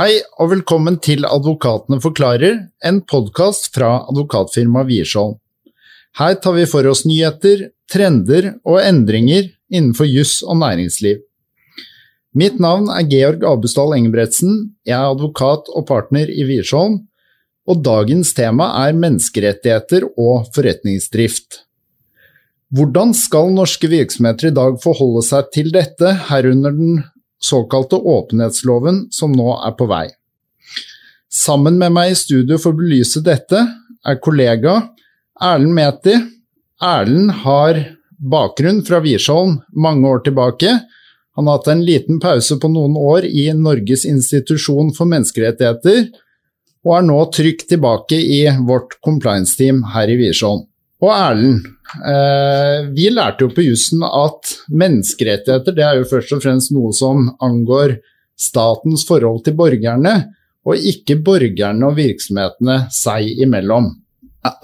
Hei og velkommen til Advokatene forklarer, en podkast fra advokatfirmaet Wiersholm. Her tar vi for oss nyheter, trender og endringer innenfor juss og næringsliv. Mitt navn er Georg Abusdal Engebretsen, jeg er advokat og partner i Wiersholm, og dagens tema er menneskerettigheter og forretningsdrift. Hvordan skal norske virksomheter i dag forholde seg til dette, herunder den såkalte åpenhetsloven som nå er på vei. Sammen med meg i studio for å belyse dette er kollega Erlend Meti. Erlend har bakgrunn fra Wiersholm mange år tilbake. Han har hatt en liten pause på noen år i Norges institusjon for menneskerettigheter, og er nå trygt tilbake i vårt compliance-team her i Wiersholm. Og Erlend, Eh, vi lærte jo på jussen at menneskerettigheter det er jo først og fremst noe som angår statens forhold til borgerne, og ikke borgerne og virksomhetene seg imellom.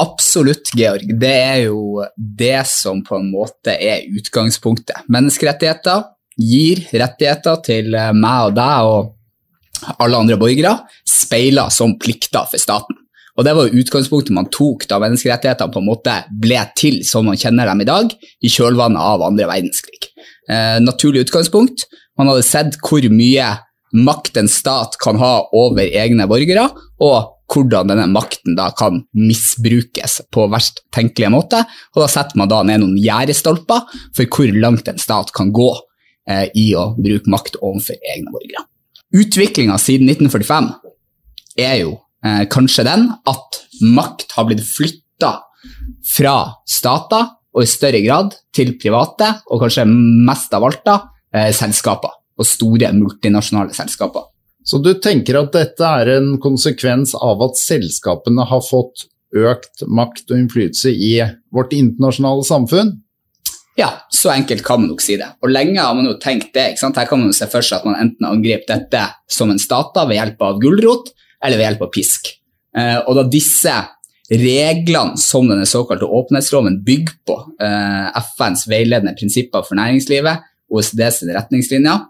Absolutt, Georg. Det er jo det som på en måte er utgangspunktet. Menneskerettigheter gir rettigheter til meg og deg og alle andre borgere, speiler som plikter for staten. Og Det var utgangspunktet man tok da menneskerettighetene på en måte ble til som man kjenner dem i dag, i kjølvannet av andre verdenskrig. Eh, naturlig utgangspunkt. Man hadde sett hvor mye makt en stat kan ha over egne borgere, og hvordan denne makten da kan misbrukes på verst tenkelige måte. Og Da setter man da ned noen gjerdestolper for hvor langt en stat kan gå eh, i å bruke makt overfor egne borgere. Utviklinga siden 1945 er jo eh, kanskje den at makt har blitt flytta fra stater og i større grad til private, og kanskje mest av alt da, eh, selskaper. Og store multinasjonale selskaper. Så du tenker at dette er en konsekvens av at selskapene har fått økt makt og innflytelse i vårt internasjonale samfunn? Ja, så enkelt kan man nok si det. Og lenge har man jo tenkt det. Her kan man jo se for seg at man enten angriper dette som en stat ved hjelp av gulrot, eller ved hjelp av pisk. Eh, og da disse reglene som denne såkalte åpenhetsloven bygger på, eh, FNs veiledende prinsipper for næringslivet, OECDs retningslinjer,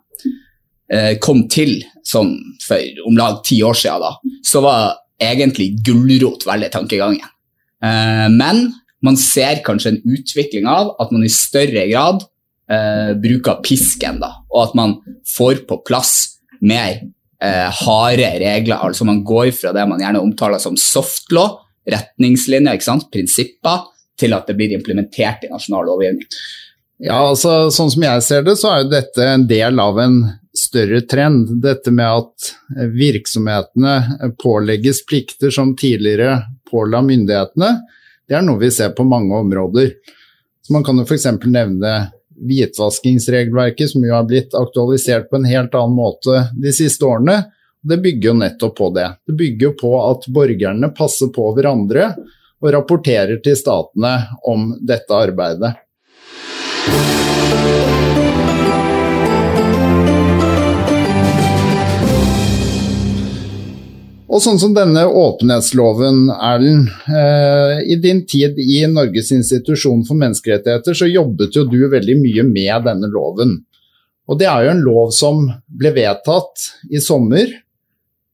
eh, kom til sånn for om lag ti år siden, da, så var egentlig gulrot veldig tankegangen. Men man ser kanskje en utvikling av at man i større grad bruker pisken, da, og at man får på plass mer eh, harde regler. Altså man går fra det man gjerne omtaler som soft law, retningslinjer, prinsipper, til at det blir implementert i nasjonal lovgivning. Ja, altså Sånn som jeg ser det, så er jo dette en del av en større trend. Dette med at virksomhetene pålegges plikter som tidligere påla myndighetene, det er noe vi ser på mange områder. Så Man kan jo f.eks. nevne hvitvaskingsregelverket, som jo har blitt aktualisert på en helt annen måte de siste årene, det bygger jo nettopp på det. Det bygger på at borgerne passer på hverandre og rapporterer til statene om dette arbeidet. Og sånn som denne åpenhetsloven, Erlend. Eh, I din tid i Norges institusjon for menneskerettigheter så jobbet jo du veldig mye med denne loven. Og det er jo en lov som ble vedtatt i sommer.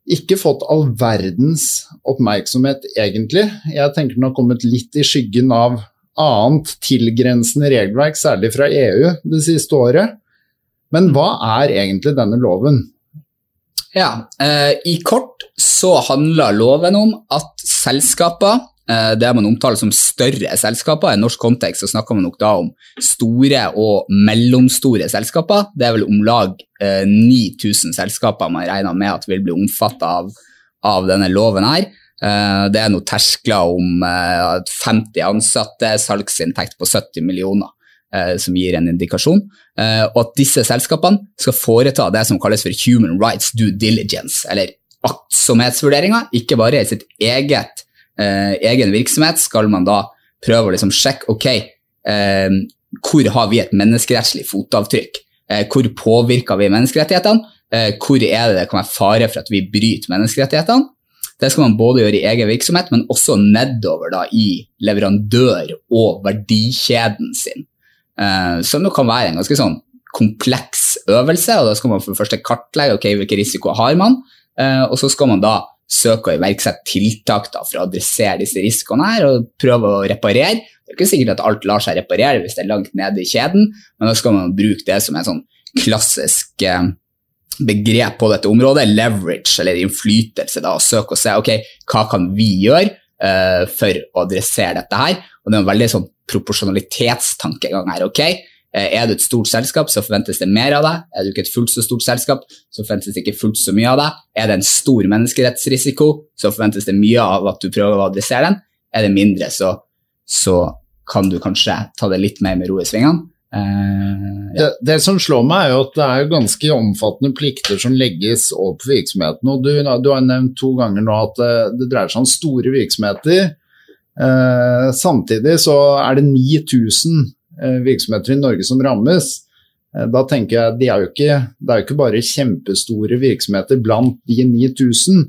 Ikke fått all verdens oppmerksomhet, egentlig. Jeg tenker den har kommet litt i skyggen av annet tilgrensende regelverk, særlig fra EU det siste året. Men hva er egentlig denne loven? Ja, eh, I kort så handler loven om at selskaper, eh, det man omtaler som større selskaper, i norsk kontekst så snakker man nok da om store og mellomstore selskaper. Det er vel om lag eh, 9000 selskaper man regner med at vil bli omfattet av, av denne loven her. Eh, det er noen terskler om 50 eh, ansatte, salgsinntekt på 70 millioner. Eh, som gir en indikasjon. Eh, og at disse selskapene skal foreta det som kalles for human rights due diligence, eller aktsomhetsvurderinger. Ikke bare i sitt eget, eh, egen virksomhet skal man da prøve å liksom sjekke ok, hvor har vi et menneskerettslig fotavtrykk. hvor påvirker vi menneskerettighetene? hvor er det det kan være fare for at vi bryter menneskerettighetene? Det skal man både gjøre i egen virksomhet, men også nedover da, i leverandør- og verdikjeden sin. Uh, som kan være en ganske sånn kompleks øvelse. og Da skal man for det første kartlegge okay, hvilke risikoer har man. Eh, og så skal man da søke å iverksette tiltak da, for å adressere disse risikoene her, og prøve å reparere. Det er ikke sikkert at alt lar seg reparere hvis det er langt nede i kjeden, men da skal man bruke det som en sånn klassisk eh, begrep på dette området, leverage eller innflytelse, da, og søke og se ok, hva kan vi gjøre uh, for å adressere dette her. Og Det er en veldig sånn proporsjonalitetstankegang her. ok, uh, Er du et stort selskap, så forventes det mer av deg. Er du ikke et fullt så stort selskap, så forventes det ikke fullt så mye av deg. Er det en stor menneskerettsrisiko, så forventes det mye av at du prøver å adressere den. Er det mindre, så, så kan du kanskje ta det litt mer med ro i svingene. Uh, ja. det, det, som slår meg, er jo at det er ganske omfattende plikter som legges for virksomheten. og Du, du har nevnt to ganger nå at det, det dreier seg om store virksomheter. Uh, samtidig så er det 9000 uh, virksomheter i Norge som rammes. Da tenker jeg de er jo ikke, Det er jo ikke bare kjempestore virksomheter blant de 9000.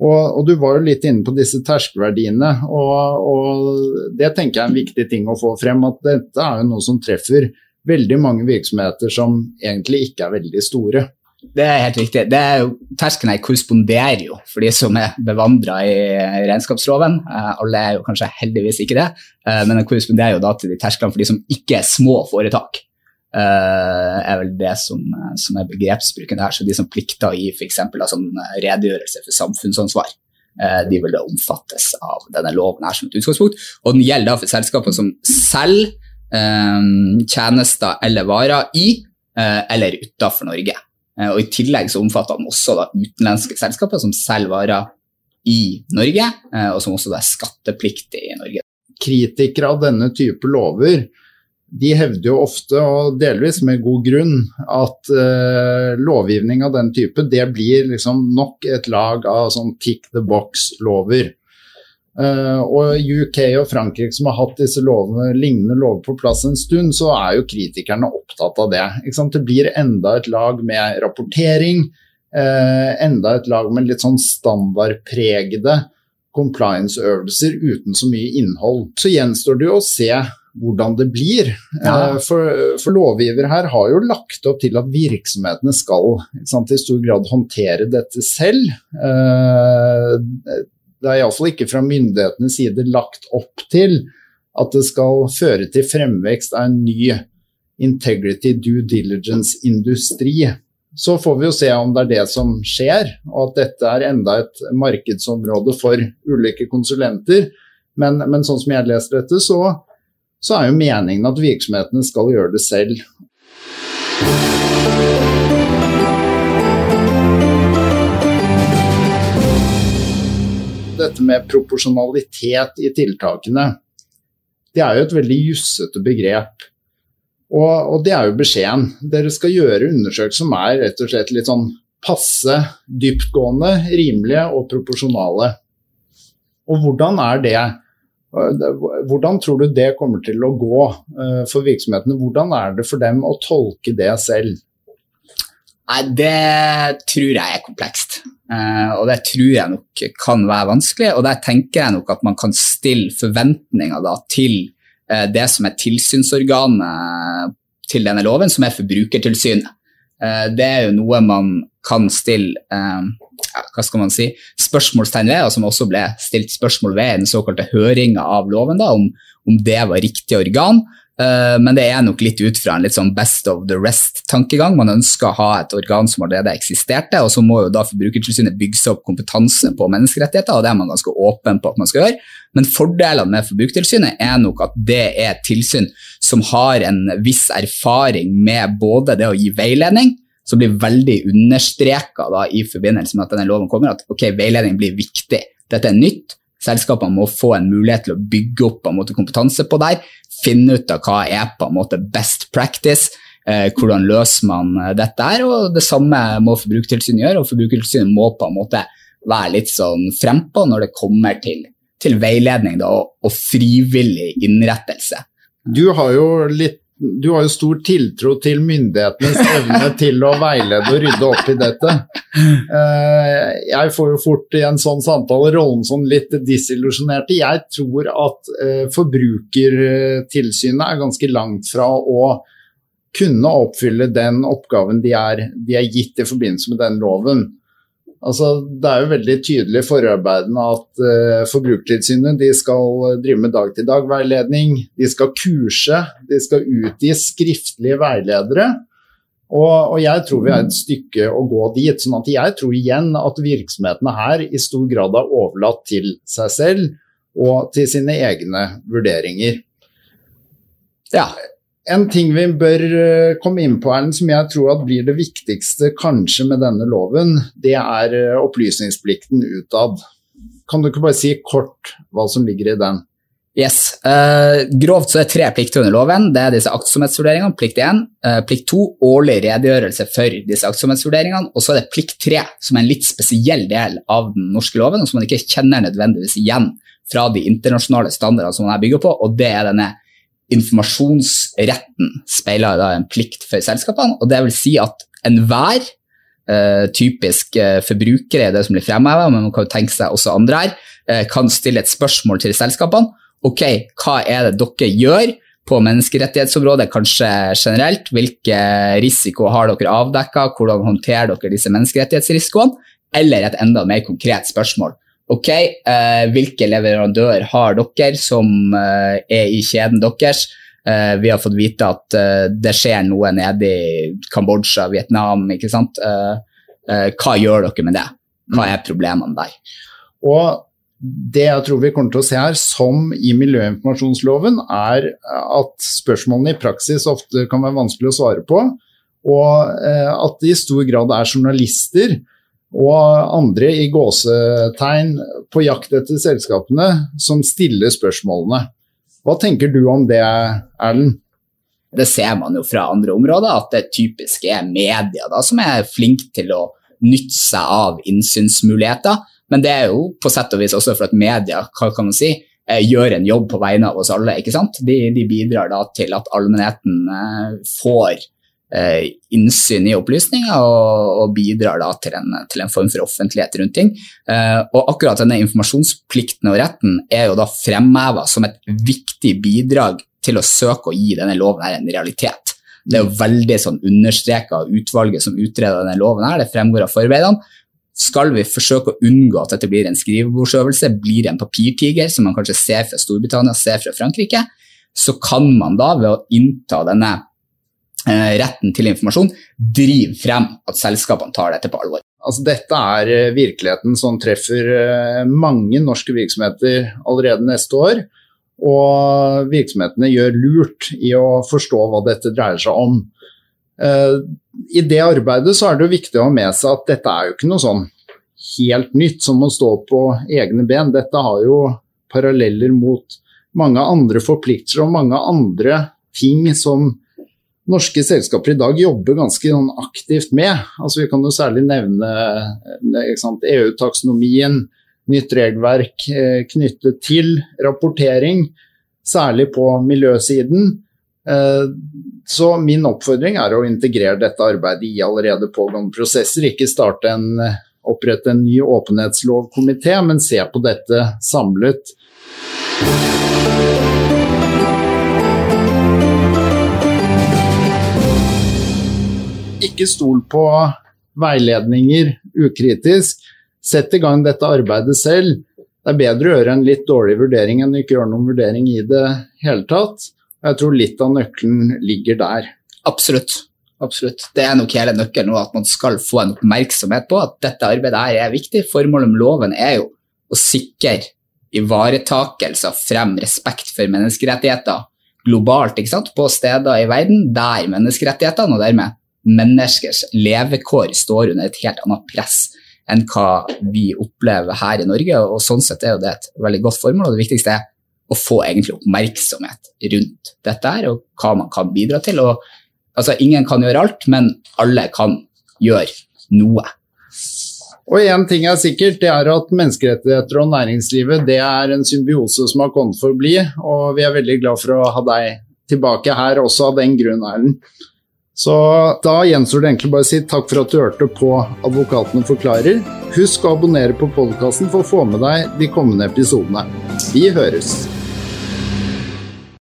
Og, og, Du var jo litt inne på disse terskelverdiene, og, og det tenker jeg er en viktig ting å få frem. At dette er jo noe som treffer veldig mange virksomheter som egentlig ikke er veldig store. Det er helt riktig. Det er jo, terskelen her korresponderer jo for de som er bevandra i regnskapsloven. Eh, alle er jo kanskje heldigvis ikke det, eh, men den korresponderer jo da til de tersklene for de som ikke er små foretak. Uh, er vel det som, som er begrepsbruken her. Så de som plikter å gi f.eks. Altså, redegjørelse for samfunnsansvar, uh, de vil da omfattes av denne loven her som et utgangspunkt. Og den gjelder da for selskaper som Ehm, tjenester eller varer i eh, eller utenfor Norge. Eh, og I tillegg så omfatter den også da utenlandske selskaper som selger varer i Norge, eh, og som også er skattepliktig i Norge. Kritikere av denne type lover de hevder jo ofte, og delvis med god grunn, at uh, lovgivning av den type det blir liksom nok et lag av sånn tick the box-lover. Uh, og UK og Frankrike som har hatt disse lovene, lignende lover på plass en stund, så er jo kritikerne opptatt av det. Det blir enda et lag med rapportering, uh, enda et lag med litt sånn standardpregede compliance-øvelser uten så mye innhold. Så gjenstår det jo å se hvordan det blir. Ja. Uh, for, for, lovgiver her har jo lagt opp til at virksomhetene skal sant, i stor grad håndtere dette selv det er iallfall ikke fra myndighetenes side lagt opp til at det skal føre til fremvekst av en ny integrity due diligence-industri. Så får vi jo se om det er det som skjer, og at dette er enda et markedsområde for ulike konsulenter. Men, men sånn som jeg leser dette, så, så er jo meningen at virksomhetene skal gjøre det selv. Dette med proporsjonalitet i tiltakene, det er jo et veldig jussete begrep. Og, og, det er jo beskjeden. Dere skal gjøre undersøkelser som er rett og slett litt sånn passe, dyptgående, rimelige og proporsjonale. Og hvordan er det? Hvordan tror du det kommer til å gå eh, for virksomhetene? Hvordan er det for dem å tolke det selv? Nei, Det tror jeg er komplekst. Uh, og det tror jeg nok kan være vanskelig. Og der tenker jeg nok at man kan stille forventninger da, til uh, det som er tilsynsorganet til denne loven, som er Forbrukertilsynet. Uh, det er jo noe man kan stille hva skal man si, spørsmålstegn ved, og som også ble stilt spørsmål ved i den såkalte høringa av loven, da, om, om det var riktig organ. Uh, men det er nok litt ut fra en litt sånn best of the rest-tankegang. Man ønsker å ha et organ som allerede eksisterte, og så må jo da Forbrukertilsynet bygge seg opp kompetanse på menneskerettigheter, og det er man ganske åpen på at man skal gjøre. Men fordelene med Forbrukertilsynet er nok at det er et tilsyn som har en viss erfaring med både det å gi veiledning, som blir veldig understreka i forbindelse med at denne loven kommer, at ok, veiledning blir viktig. Dette er nytt. Selskapene må få en mulighet til å bygge opp måte, kompetanse på der finne ut av hva er på en måte best practice. Eh, hvordan løser man eh, dette her, og Det samme må Forbrukertilsynet gjøre. og Forbrukertilsynet må på en måte være litt sånn frempå når det kommer til, til veiledning da, og, og, frivillig innrettelse. Du har jo litt du har jo stor tiltro til myndighetenes evne til å veilede og rydde opp i dette. Eh, jeg får jo fort i en sånn samtale rollen som litt disillusjonerte. Jeg tror at eh, Forbrukertilsynet er ganske langt fra å kunne oppfylle den oppgaven de er, de er gitt i forbindelse med den loven. Altså, det er jo veldig tydelig i forarbeidene at uh, Forbrukertilsynet skal drive med dag-til-dag-veiledning. De skal kurse, de skal utgi skriftlige veiledere. Og, og, jeg tror vi er et stykke å gå dit. sånn at jeg tror igjen at virksomhetene her i stor grad er overlatt til seg selv og til sine egne vurderinger. Ja, en ting vi bør eh, komme inn på, Erlend, som jeg tror blir det viktigste kanskje med denne loven, det er eh, opplysningsplikten utad. Kan du ikke bare si kort hva som ligger i den? Yes. Uh, grovt så er tre plikter under loven. Det er disse aktsomhetsvurderingene. Plikt 1. Uh, plikt 2. Årlig redegjørelse for disse aktsomhetsvurderingene. Og så er det plikt 3, som er en litt spesiell del av den norske loven, og som man ikke kjenner nødvendigvis igjen fra de internasjonale standardene som man her bygger på, og det er denne informasjonsretten speiler da en plikt for selskapene. og det vil si at enhver uh, typisk uh, forbrukere er det som blir fremheva, men man kan jo tenke seg også andre her, uh, kan stille et spørsmål til selskapene. Ok, hva er det dere gjør på menneskerettighetsområdet, kanskje generelt? Hvilke risiko har dere avdekka? Hvordan håndterer dere disse menneskerettighetsrisikoene? Eller et enda mer konkret spørsmål. Ok, eh, hvilke leverandører har dere som eh, er i kjeden deres? Eh, vi har fått vite at eh, det skjer noe nede i Kambodsja, Vietnam. ikke sant? Eh, eh, hva gjør dere med det? Hva er problemene der? Og det jeg tror vi kommer til å se her, som i miljøinformasjonsloven, er at spørsmålene i praksis ofte kan være vanskelig å svare på, og at det i stor grad er journalister og andre i gåsetegn på jakt etter selskapene som stiller spørsmålene. Hva tenker du om det, Erlend? Det ser man jo fra andre områder, at det typisk er media da, som er flinke til å nytte seg av innsynsmuligheter. Men det er jo på sett og vis også for at media hva kan man si, eh, gjør en jobb på vegne av oss alle. ikke sant? De, de bidrar da til at allmennheten eh, får innsyn i opplysninger og, og bidrar til en, til en, form for offentlighet rundt ting. Eh, og akkurat denne informasjonsplikten og retten er jo da fremheva som et viktig bidrag til å søke å gi denne loven her en realitet. Det er jo veldig sånn understreka av utvalget som utreder denne loven her, det fremgår av forarbeidene. Skal vi forsøke å unngå at dette blir en skrivebordsøvelse, blir en papirtiger, som man kanskje ser fra Storbritannia, ser fra Frankrike, så kan man da ved å innta denne Eh, retten til informasjon driver frem at selskapene tar dette på alvor. Altså, dette er eh, virkeligheten som treffer eh, mange norske virksomheter allerede neste år. Og virksomhetene gjør lurt i å forstå hva dette dreier seg om. I det arbeidet så er det viktig å ha med seg at dette er jo ikke noe sånn helt nytt som å stå på egne ben. Dette har jo paralleller mot mange andre forpliktelser og mange andre ting som norske selskaper i dag jobber ganske sånn aktivt med. Altså, vi kan jo særlig nevne EU-taksonomien, nytt regelverk eh, knyttet til rapportering, særlig på miljøsiden. Eh, så min oppfordring er å integrere dette arbeidet i allerede pågående prosesser. Ikke starte en, opprette en ny åpenhetslovkomité, men se på dette samlet. Ikke stol på veiledninger ukritisk. Sett i gang dette arbeidet selv. Det er bedre å gjøre en litt dårlig vurdering enn ikke gjøre noen vurdering i det hele tatt. Jeg tror litt av nøkkelen ligger der. Absolutt. Absolutt. Det er nok hele nøkkelen at man skal få en oppmerksomhet på at dette arbeidet her er viktig. Formålet med loven er jo å sikre ivaretakelse og frem respekt for menneskerettigheter globalt på steder i verden der menneskerettighetene og dermed menneskers levekår står under et helt annet press enn hva vi opplever her i Norge. og Sånn sett er det et veldig godt formål. og Det viktigste er å få egentlig oppmerksomhet rundt dette her, og hva man kan bidra til. Og, altså, ingen kan gjøre alt, men alle kan gjøre noe. Og én ting er sikkert, det er at menneskerettigheter og næringslivet det er en symbiose som har kommet for å bli, og vi er veldig glad for å ha deg tilbake her også av den grunn, Erlend. Så da gjenstår det egentlig bare å si takk for at du hørte på Advokatene forklarer. Husk å abonnere på podkasten for å få med deg de kommende episodene. Vi høres!